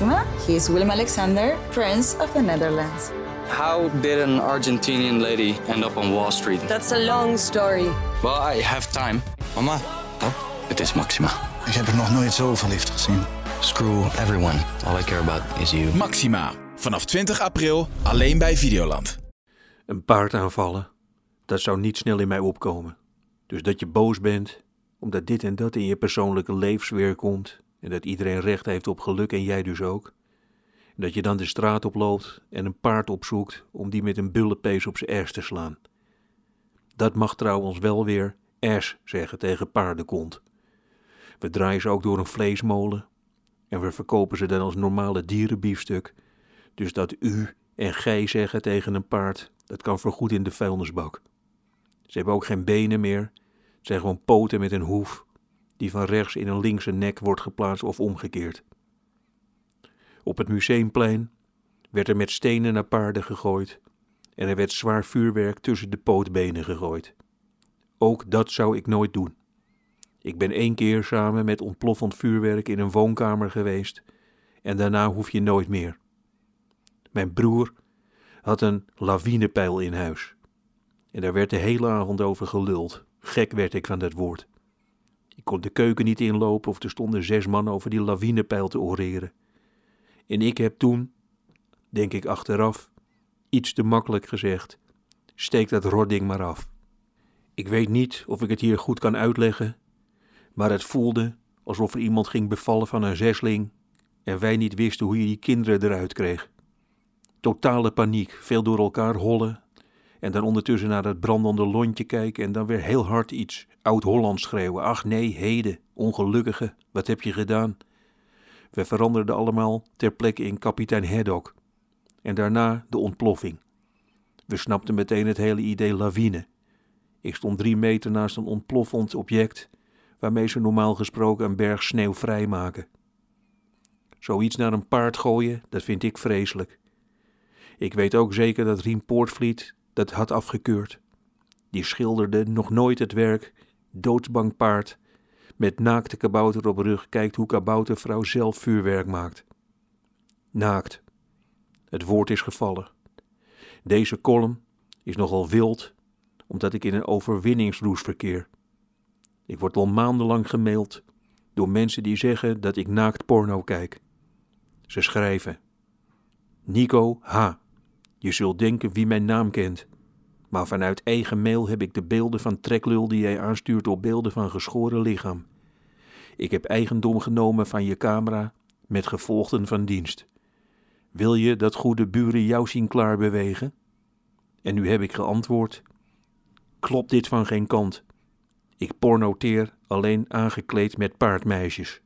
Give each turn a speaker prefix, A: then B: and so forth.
A: Maxima. He is Willem Alexander, Prince of the Netherlands.
B: How did an Argentinian lady end up on Wall Street?
C: That's a long story.
B: Well, I have time.
D: Mama,
B: Het is Maxima.
D: ik heb er nog nooit zo verliefd gezien.
B: Screw everyone. All I care about is you.
E: Maxima. Vanaf 20 april alleen bij Videoland.
F: Een paard aanvallen, dat zou niet snel in mij opkomen. Dus dat je boos bent, omdat dit en dat in je persoonlijke levensweer komt en dat iedereen recht heeft op geluk en jij dus ook. Dat je dan de straat oploopt en een paard opzoekt om die met een bullenpees op zijn ers te slaan. Dat mag trouwens wel weer ers zeggen tegen paardenkont. We draaien ze ook door een vleesmolen en we verkopen ze dan als normale dierenbiefstuk. Dus dat u en gij zeggen tegen een paard, dat kan voorgoed in de vuilnisbak. Ze hebben ook geen benen meer, het zijn gewoon poten met een hoef, die van rechts in een linkse nek wordt geplaatst of omgekeerd. Op het museumplein werd er met stenen naar paarden gegooid en er werd zwaar vuurwerk tussen de pootbenen gegooid. Ook dat zou ik nooit doen. Ik ben één keer samen met ontploffend vuurwerk in een woonkamer geweest en daarna hoef je nooit meer. Mijn broer had een lawinepeil in huis. En daar werd de hele avond over geluld. Gek werd ik van dat woord. Ik kon de keuken niet inlopen of er stonden zes man over die lawinepeil te oreren. En ik heb toen, denk ik achteraf, iets te makkelijk gezegd: steek dat rodding maar af. Ik weet niet of ik het hier goed kan uitleggen, maar het voelde alsof er iemand ging bevallen van een zesling en wij niet wisten hoe je die kinderen eruit kreeg. Totale paniek, veel door elkaar hollen en dan ondertussen naar dat brandende lontje kijken en dan weer heel hard iets oud-Hollands schreeuwen. Ach nee, heden, ongelukkige, wat heb je gedaan? We veranderden allemaal ter plekke in kapitein Haddock. En daarna de ontploffing. We snapten meteen het hele idee lawine. Ik stond drie meter naast een ontploffend object waarmee ze normaal gesproken een berg sneeuw vrijmaken. Zoiets naar een paard gooien, dat vind ik vreselijk. Ik weet ook zeker dat Riem Poortvliet dat had afgekeurd. Die schilderde nog nooit het werk, doodsbang paard, met naakte kabouter op rug kijkt hoe kaboutervrouw zelf vuurwerk maakt. Naakt. Het woord is gevallen. Deze column is nogal wild, omdat ik in een overwinningsroes verkeer. Ik word al maandenlang gemaild door mensen die zeggen dat ik naakt porno kijk. Ze schrijven: Nico H. Je zult denken wie mijn naam kent. Maar vanuit eigen mail heb ik de beelden van treklul die jij aanstuurt op beelden van geschoren lichaam. Ik heb eigendom genomen van je camera met gevolgden van dienst. Wil je dat goede buren jou zien klaarbewegen? En nu heb ik geantwoord: Klopt dit van geen kant? Ik pornoteer alleen aangekleed met paardmeisjes.